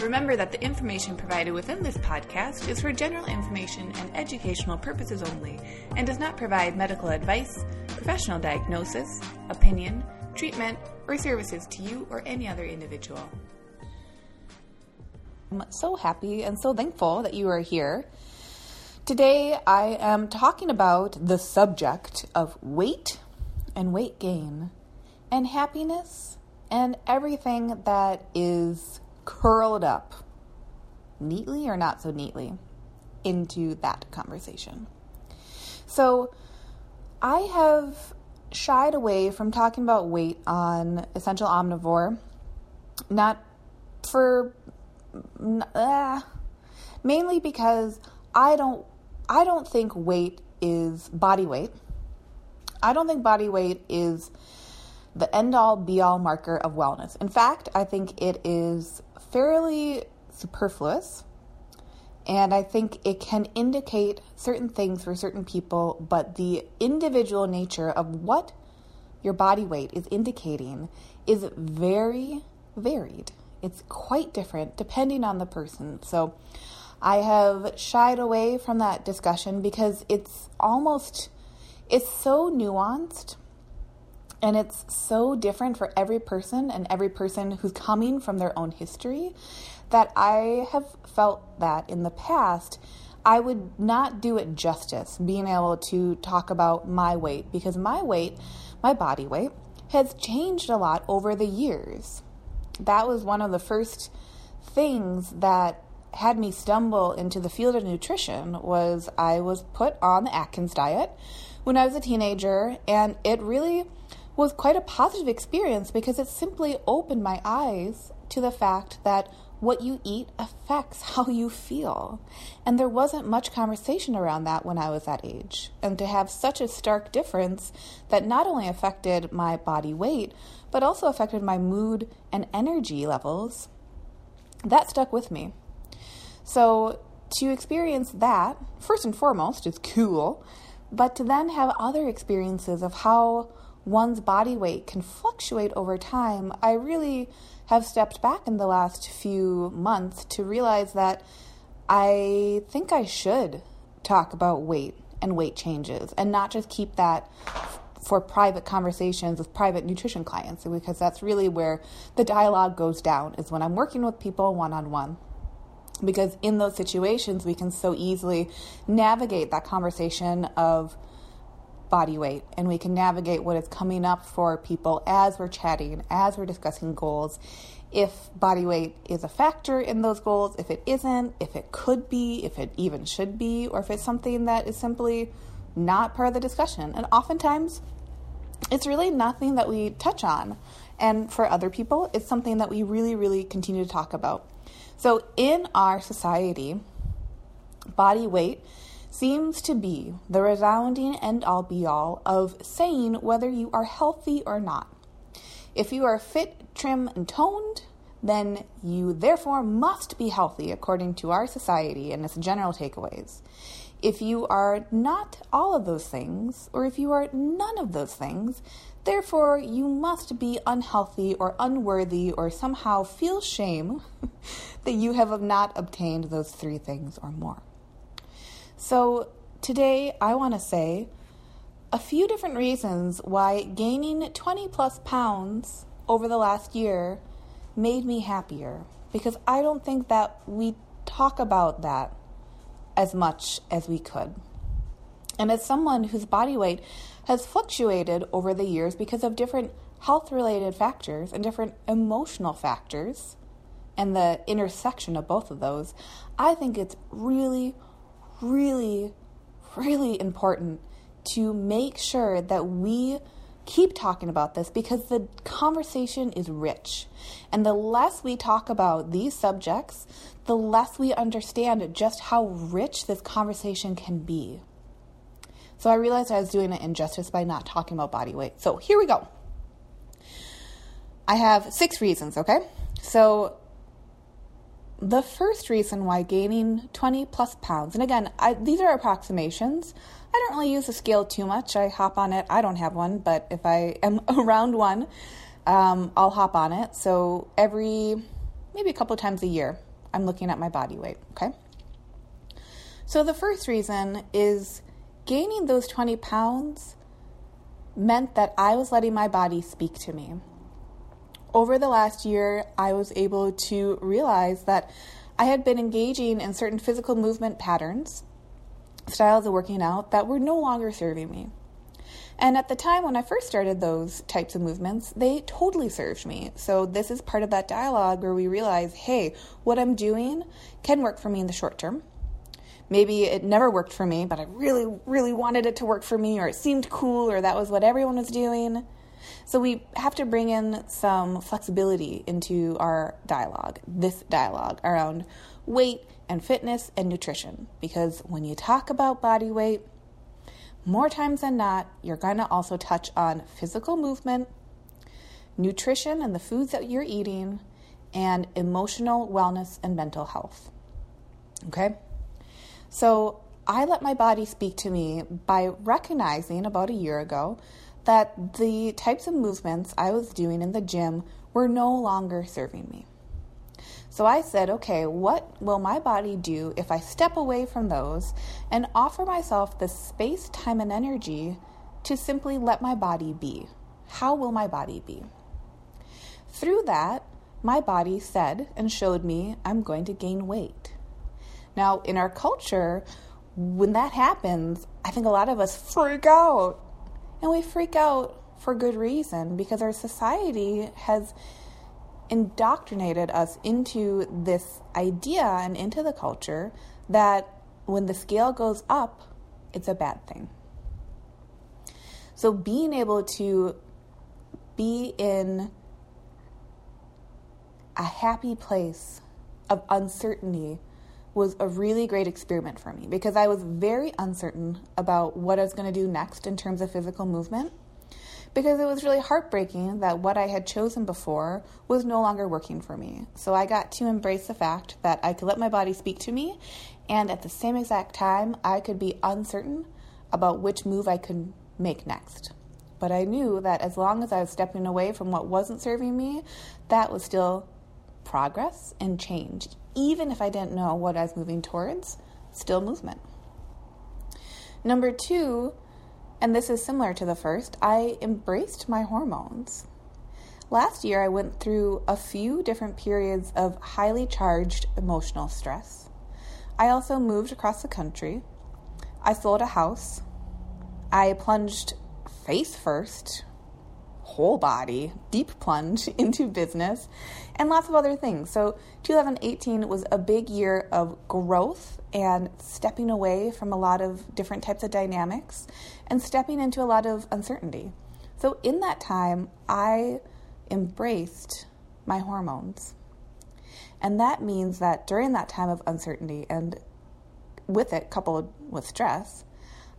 Remember that the information provided within this podcast is for general information and educational purposes only and does not provide medical advice, professional diagnosis, opinion, treatment, or services to you or any other individual. I'm so happy and so thankful that you are here. Today I am talking about the subject of weight and weight gain and happiness and everything that is curled up neatly or not so neatly into that conversation. So I have shied away from talking about weight on Essential Omnivore, not for uh, mainly because I don't I don't think weight is body weight. I don't think body weight is the end all be all marker of wellness. In fact, I think it is fairly superfluous. And I think it can indicate certain things for certain people, but the individual nature of what your body weight is indicating is very varied. It's quite different depending on the person. So I have shied away from that discussion because it's almost it's so nuanced and it's so different for every person and every person who's coming from their own history that I have felt that in the past I would not do it justice being able to talk about my weight because my weight, my body weight, has changed a lot over the years. That was one of the first things that had me stumble into the field of nutrition was I was put on the Atkins diet when I was a teenager and it really was quite a positive experience because it simply opened my eyes to the fact that what you eat affects how you feel. And there wasn't much conversation around that when I was that age. And to have such a stark difference that not only affected my body weight, but also affected my mood and energy levels, that stuck with me. So to experience that, first and foremost, is cool, but to then have other experiences of how one's body weight can fluctuate over time, I really have stepped back in the last few months to realize that I think I should talk about weight and weight changes and not just keep that for private conversations with private nutrition clients because that's really where the dialogue goes down is when I'm working with people one on one because in those situations we can so easily navigate that conversation of body weight and we can navigate what is coming up for people as we're chatting, as we're discussing goals. If body weight is a factor in those goals, if it isn't, if it could be, if it even should be, or if it's something that is simply not part of the discussion. And oftentimes, it's really nothing that we touch on. And for other people, it's something that we really, really continue to talk about. So, in our society, body weight seems to be the resounding end all be all of saying whether you are healthy or not. If you are fit, trim, and toned, then you therefore must be healthy according to our society and its general takeaways. If you are not all of those things, or if you are none of those things, therefore you must be unhealthy or unworthy or somehow feel shame that you have not obtained those three things or more. So, today I want to say a few different reasons why gaining 20 plus pounds over the last year made me happier because I don't think that we talk about that as much as we could. And as someone whose body weight has fluctuated over the years because of different health related factors and different emotional factors, and the intersection of both of those, I think it's really, really, really important to make sure that we keep talking about this because the conversation is rich. And the less we talk about these subjects, the less we understand just how rich this conversation can be. So I realized I was doing it injustice by not talking about body weight. So here we go. I have six reasons, okay? So the first reason why gaining 20 plus pounds, and again, I, these are approximations. I don't really use the scale too much. I hop on it. I don't have one, but if I am around one, um, I'll hop on it. So every maybe a couple times a year, I'm looking at my body weight, okay? So the first reason is gaining those 20 pounds meant that I was letting my body speak to me over the last year, I was able to realize that I had been engaging in certain physical movement patterns, styles of working out that were no longer serving me. And at the time when I first started those types of movements, they totally served me. So, this is part of that dialogue where we realize hey, what I'm doing can work for me in the short term. Maybe it never worked for me, but I really, really wanted it to work for me, or it seemed cool, or that was what everyone was doing. So we have to bring in some flexibility into our dialogue, this dialogue around weight and fitness and nutrition. Because when you talk about body weight, more times than not, you're going to also touch on physical movement, nutrition and the foods that you're eating, and emotional wellness and mental health. Okay? So I let my body speak to me by recognizing about a year ago that the types of movements I was doing in the gym were no longer serving me. So I said, okay, what will my body do if I step away from those and offer myself the space, time, and energy to simply let my body be? How will my body be? Through that, my body said and showed me I'm going to gain weight. Now, in our culture, when that happens, I think a lot of us freak out and we freak out for good reason because our society has indoctrinated us into this idea and into the culture that when the scale goes up, it's a bad thing. So being able to be in a happy place of uncertainty was a really great experiment for me because I was very uncertain about what I was going to do next in terms of physical movement. Because it was really heartbreaking that what I had chosen before was no longer working for me. So I got to embrace the fact that I could let my body speak to me, and at the same exact time, I could be uncertain about which move I could make next. But I knew that as long as I was stepping away from what wasn't serving me, that was still progress and change, even if I didn't know what I was moving towards, still movement. Number two, and this is similar to the first, I embraced my hormones. Last year, I went through a few different periods of highly charged emotional stress. I also moved across the country. I sold a house. I plunged face first whole body, deep plunge into business, and lots of other things. So, 2018 was a big year of growth and stepping away from a lot of different types of dynamics and stepping into a lot of uncertainty. So, in that time, I embraced my hormones. And that means that during that time of uncertainty and with it coupled with stress,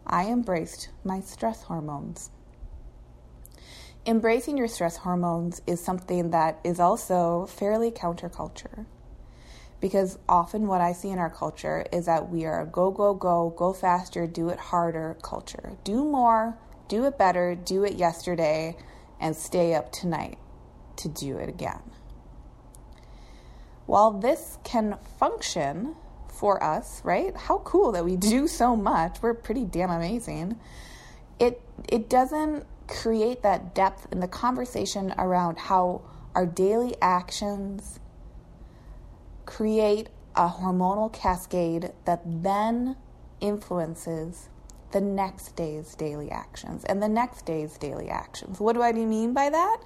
I embraced my stress hormones embracing your stress hormones is something that is also fairly counterculture. Because often what I see in our culture is that we are a go, go, go, go faster, do it harder culture. Do more, do it better, do it yesterday, and stay up tonight to do it again. While this can function for us, right? How cool that we do so much. We're pretty damn amazing. It it doesn't create that depth in the conversation around how our daily actions create a hormonal cascade that then influences the next day's daily actions and the next day's daily actions. What do I mean by that?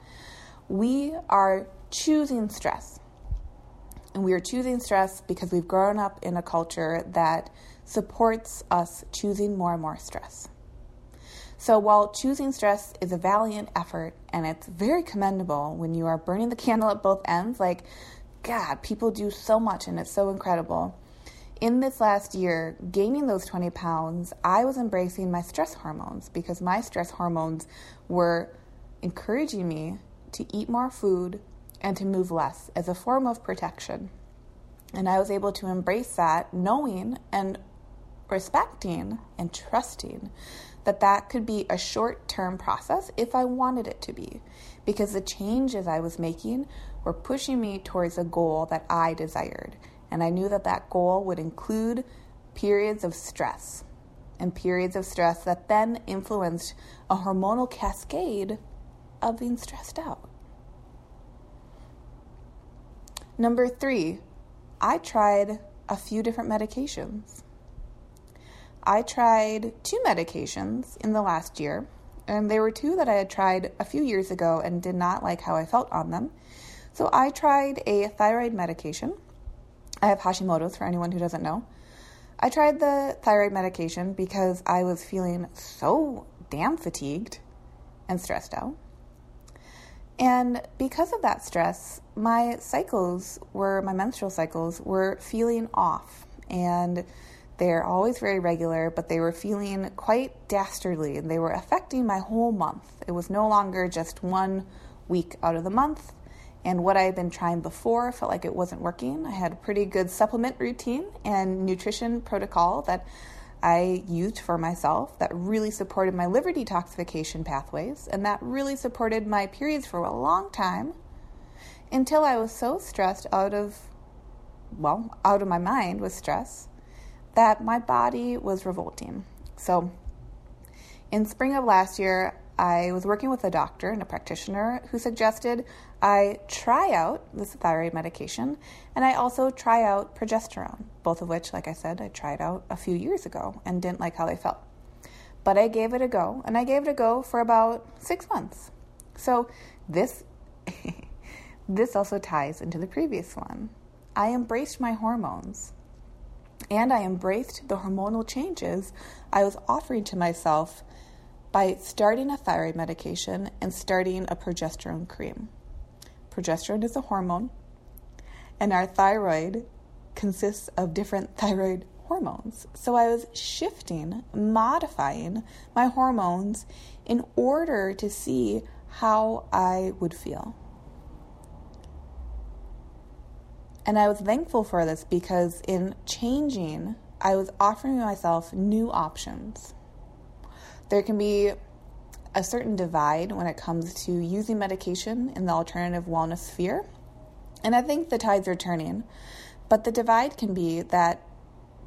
We are choosing stress. And we are choosing stress because we've grown up in a culture that supports us choosing more and more stress. So, while choosing stress is a valiant effort and it's very commendable when you are burning the candle at both ends, like, God, people do so much and it's so incredible. in this last year, gaining those 20 pounds, I was embracing my stress hormones because my stress hormones were encouraging me to eat more food and to move less as a form of protection. And I was able to embrace that, knowing and respecting and trusting that that could be a short term process if I wanted it to be, because the changes I was making were pushing me towards a goal that I desired. And I knew that that goal would include periods of stress and periods of stress that then influenced a hormonal cascade of being stressed out. Number three, I tried a few different medications. I tried two medications in the last year, and there were two that I had tried a few years ago and did not like how I felt on them. So I tried a thyroid medication I have Hashimoto's for anyone who doesn't know. I tried the thyroid medication because I was feeling so damn fatigued and stressed out. And because of that stress, my cycles were, my menstrual cycles were feeling off. And they're always very regular, but they were feeling quite dastardly and they were affecting my whole month. It was no longer just one week out of the month and what I had been trying before felt like it wasn't working. I had a pretty good supplement routine and nutrition protocol that I used for myself that really supported my liver detoxification pathways and that really supported my periods for a long time until I was so stressed out of, well, out of my mind with stress that my body was revolting. So in spring of last year, I was working with a doctor and a practitioner who suggested I try out this thyroid medication and I also try out progesterone, both of which, like I said, I tried out a few years ago and didn't like how they felt. But I gave it a go, and I gave it a go for about six months. So this this also ties into the previous one. I embraced my hormones and I embraced the hormonal changes I was offering to myself by starting a thyroid medication and starting a progesterone cream. Progesterone is a hormone, and our thyroid consists of different thyroid hormones. So I was shifting, modifying my hormones in order to see how I would feel. And I was thankful for this because in changing, I was offering myself new options. There can be a certain divide when it comes to using medication in the alternative wellness sphere. And I think the tides are turning. But the divide can be that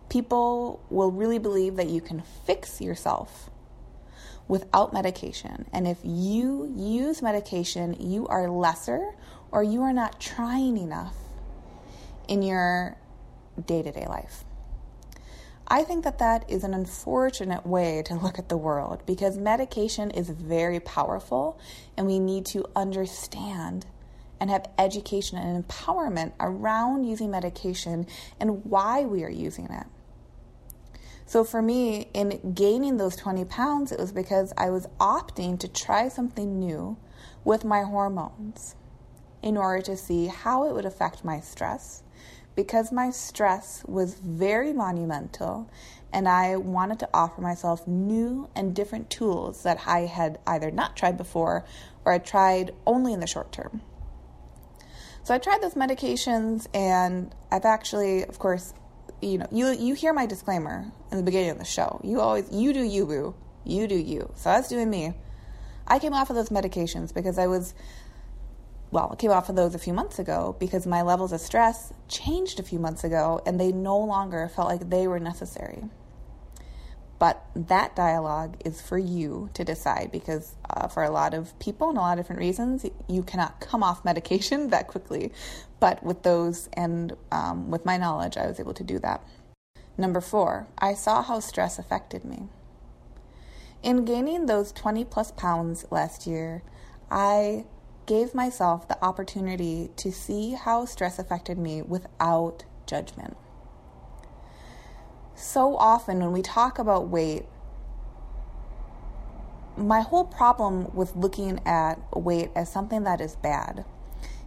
people will really believe that you can fix yourself without medication. And if you use medication, you are lesser or you are not trying enough in your day to day life. I think that that is an unfortunate way to look at the world because medication is very powerful and we need to understand and have education and empowerment around using medication and why we are using it. So, for me, in gaining those 20 pounds, it was because I was opting to try something new with my hormones in order to see how it would affect my stress because my stress was very monumental and I wanted to offer myself new and different tools that I had either not tried before or I tried only in the short term. So I tried those medications and I've actually, of course, you know, you you hear my disclaimer in the beginning of the show. You always you do you boo. You do you. So I was doing me. I came off of those medications because I was well, I came off of those a few months ago because my levels of stress changed a few months ago and they no longer felt like they were necessary. But that dialogue is for you to decide because uh, for a lot of people and a lot of different reasons, you cannot come off medication that quickly. But with those and um, with my knowledge, I was able to do that. Number four, I saw how stress affected me. In gaining those 20 plus pounds last year, I gave myself the opportunity to see how stress affected me without judgment. So often, when we talk about weight, my whole problem with looking at weight as something that is bad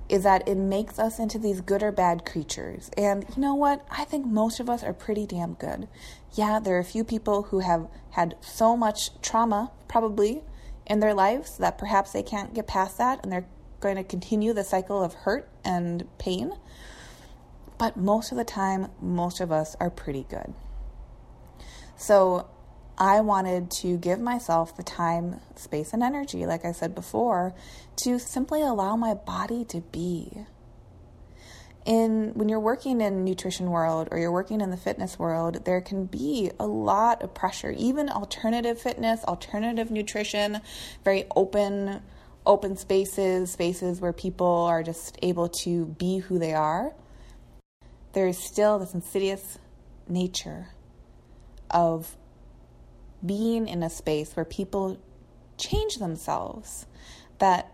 is that it makes us into these good or bad creatures. And you know what? I think most of us are pretty damn good. Yeah, there are a few people who have had so much trauma, probably, in their lives that perhaps they can't get past that and they're going to continue the cycle of hurt and pain. But most of the time, most of us are pretty good. So I wanted to give myself the time, space, and energy, like I said before, to simply allow my body to be. In when you're working in nutrition world or you're working in the fitness world, there can be a lot of pressure. Even alternative fitness, alternative nutrition, very open open spaces, spaces where people are just able to be who they are. There is still this insidious nature of being in a space where people change themselves, that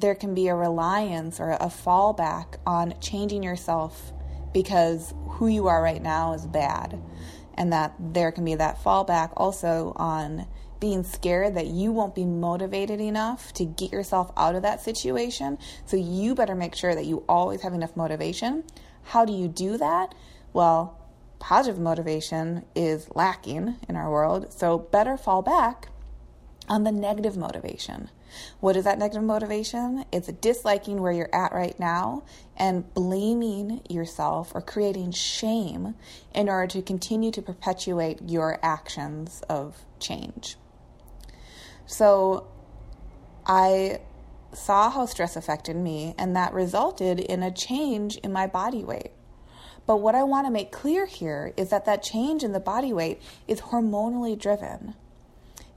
there can be a reliance or a fallback on changing yourself because who you are right now is bad. And that there can be that fallback also on being scared that you won't be motivated enough to get yourself out of that situation. So you better make sure that you always have enough motivation. How do you do that? Well, positive motivation is lacking in our world, so better fall back on the negative motivation. What is that negative motivation? It's disliking where you're at right now and blaming yourself or creating shame in order to continue to perpetuate your actions of change. So I saw how stress affected me, and that resulted in a change in my body weight. But what I want to make clear here is that that change in the body weight is hormonally driven.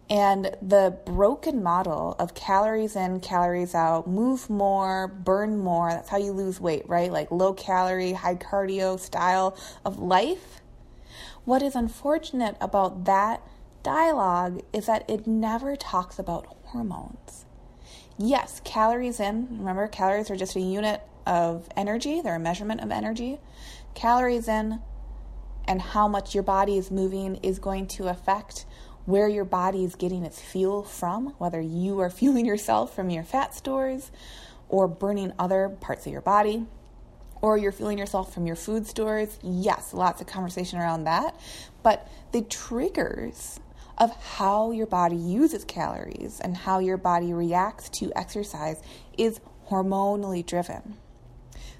And the broken model of calories in, calories out, move more, burn more, that's how you lose weight, right? Like low calorie, high cardio style of life. What is unfortunate about that dialogue is that it never talks about hormones. Yes, calories in, remember, calories are just a unit of energy, they're a measurement of energy calories in and how much your body is moving is going to affect where your body is getting its fuel from, whether you are fueling yourself from your fat stores or burning other parts of your body, or you're fueling yourself from your food stores. Yes, lots of conversation around that. But the triggers of how your body uses calories and how your body reacts to exercise is hormonally driven.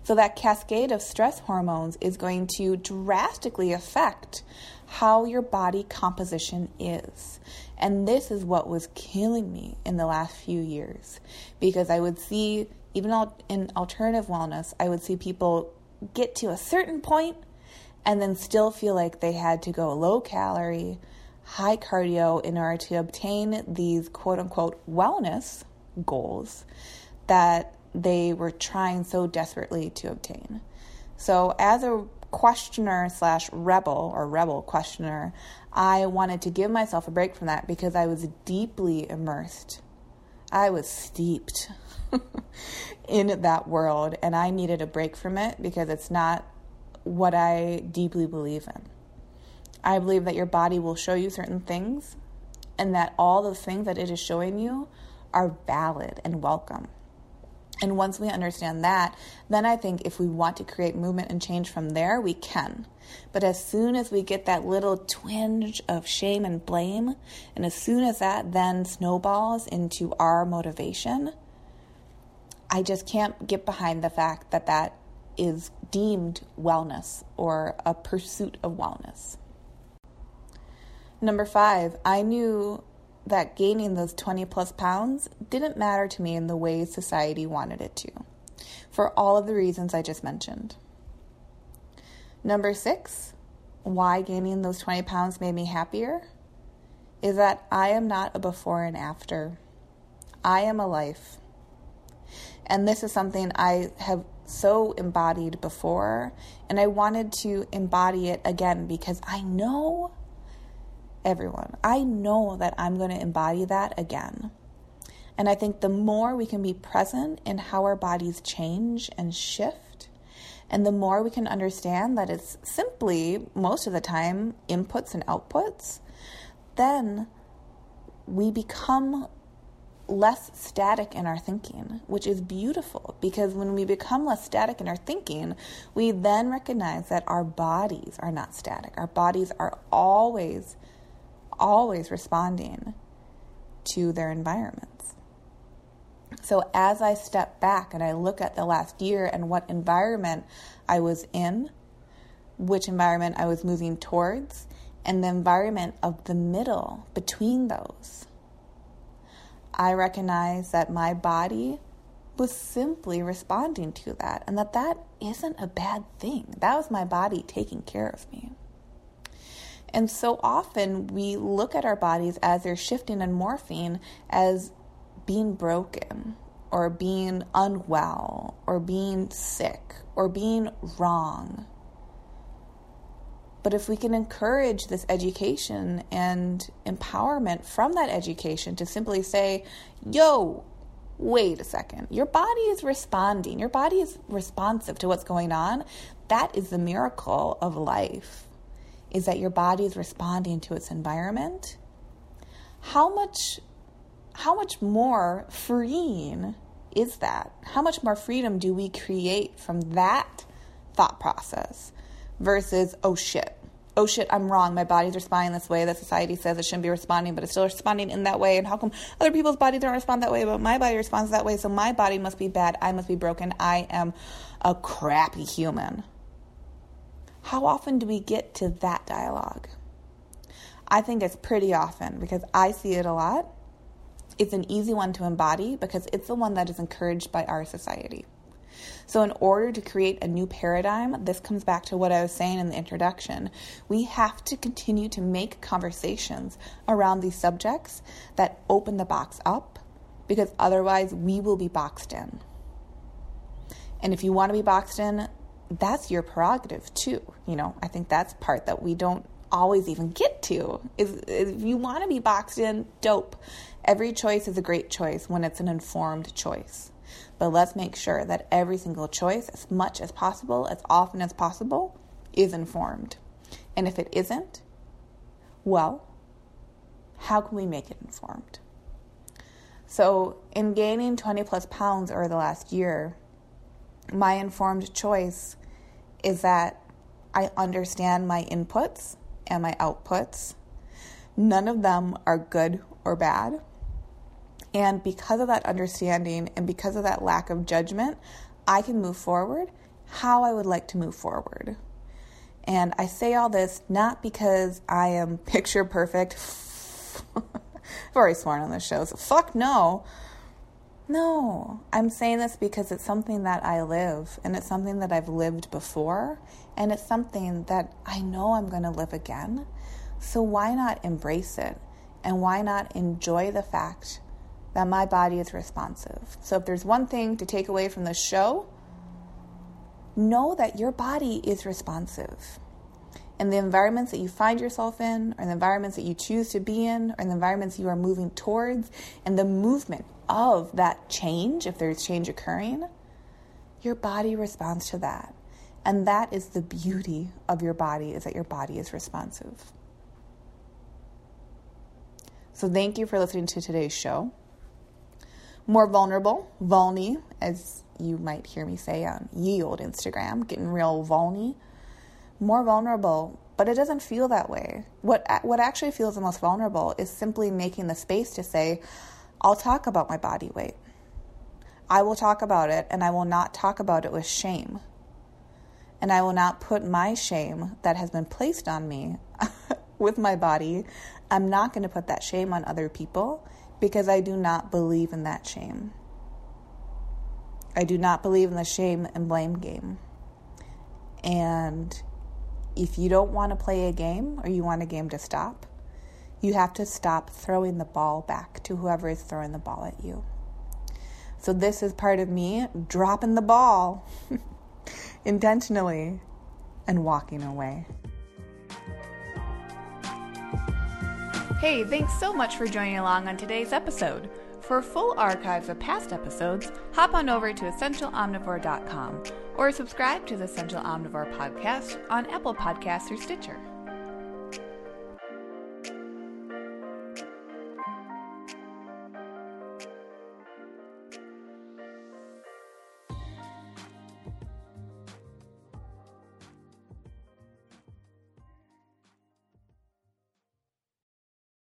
So, that cascade of stress hormones is going to drastically affect how your body composition is. And this is what was killing me in the last few years because I would see, even in alternative wellness, I would see people get to a certain point and then still feel like they had to go low calorie, high cardio in order to obtain these quote unquote wellness goals that they were trying so desperately to obtain. So, as a questioner slash rebel or rebel questioner, I wanted to give myself a break from that because I was deeply immersed. I was steeped in that world and I needed a break from it because it's not what I deeply believe in. I believe that your body will show you certain things and that all the things that it is showing you are valid and welcome. And once we understand that, then I think if we want to create movement and change from there, we can. But as soon as we get that little twinge of shame and blame, and as soon as that then snowballs into our motivation, I just can't get behind the fact that that is deemed wellness or a pursuit of wellness. Number five, I knew that gaining those 20 plus pounds didn't matter to me in the way society wanted it to, for all of the reasons I just mentioned. Number six, why gaining those 20 pounds made me happier is that I am not a before and after. I am a life. And this is something I have so embodied before, and I wanted to embody it again because I know everyone. I know that I'm going to embody that again. And I think the more we can be present in how our bodies change and shift, and the more we can understand that it's simply, most of the time, inputs and outputs, then we become less static in our thinking, which is beautiful because when we become less static in our thinking, we then recognize that our bodies are not static. Our bodies are always, always responding to their environments. So as I step back and I look at the last year and what environment I was in, which environment I was moving towards, and the environment of the middle between those I recognize that my body was simply responding to that and that that isn't a bad thing. That was my body taking care of me. And so often we look at our bodies as they're shifting and morphing as being broken or being unwell or being sick or being wrong. But if we can encourage this education and empowerment from that education to simply say, yo, wait a second, your body is responding, your body is responsive to what's going on, that is the miracle of life, is that your body is responding to its environment. How much how much more freeing is that? How much more freedom do we create from that thought process versus, oh shit, oh shit, I'm wrong. My body's responding this way that society says it shouldn't be responding, but it's still responding in that way. And how come other people's bodies don't respond that way, but my body responds that way? So my body must be bad. I must be broken. I am a crappy human. How often do we get to that dialogue? I think it's pretty often because I see it a lot. It's an easy one to embody because it's the one that is encouraged by our society. So, in order to create a new paradigm, this comes back to what I was saying in the introduction. We have to continue to make conversations around these subjects that open the box up because otherwise we will be boxed in. And if you want to be boxed in, that's your prerogative too. You know, I think that's part that we don't always even get to. Is, is if you want to be boxed in, dope. Every choice is a great choice when it's an informed choice. But let's make sure that every single choice, as much as possible, as often as possible, is informed. And if it isn't, well, how can we make it informed? So, in gaining 20 plus pounds over the last year, my informed choice is that I understand my inputs and my outputs. None of them are good or bad. And because of that understanding and because of that lack of judgment, I can move forward how I would like to move forward. And I say all this not because I am picture perfect. I've already sworn on this show, so fuck no. No, I'm saying this because it's something that I live and it's something that I've lived before and it's something that I know I'm going to live again. So why not embrace it? And why not enjoy the fact that my body is responsive. So if there's one thing to take away from the show, know that your body is responsive. And the environments that you find yourself in, or the environments that you choose to be in, or the environments you are moving towards, and the movement of that change, if there's change occurring, your body responds to that. And that is the beauty of your body, is that your body is responsive. So thank you for listening to today's show more vulnerable, vulny, as you might hear me say on ye old Instagram, getting real vulny. More vulnerable, but it doesn't feel that way. What what actually feels the most vulnerable is simply making the space to say, I'll talk about my body weight. I will talk about it and I will not talk about it with shame. And I will not put my shame that has been placed on me with my body. I'm not going to put that shame on other people because I do not believe in that shame. I do not believe in the shame and blame game. And if you don't want to play a game or you want a game to stop, you have to stop throwing the ball back to whoever is throwing the ball at you. So, this is part of me dropping the ball intentionally and walking away. Hey, thanks so much for joining along on today's episode. For full archives of past episodes, hop on over to essentialomnivore.com or subscribe to the Essential Omnivore podcast on Apple Podcasts or Stitcher.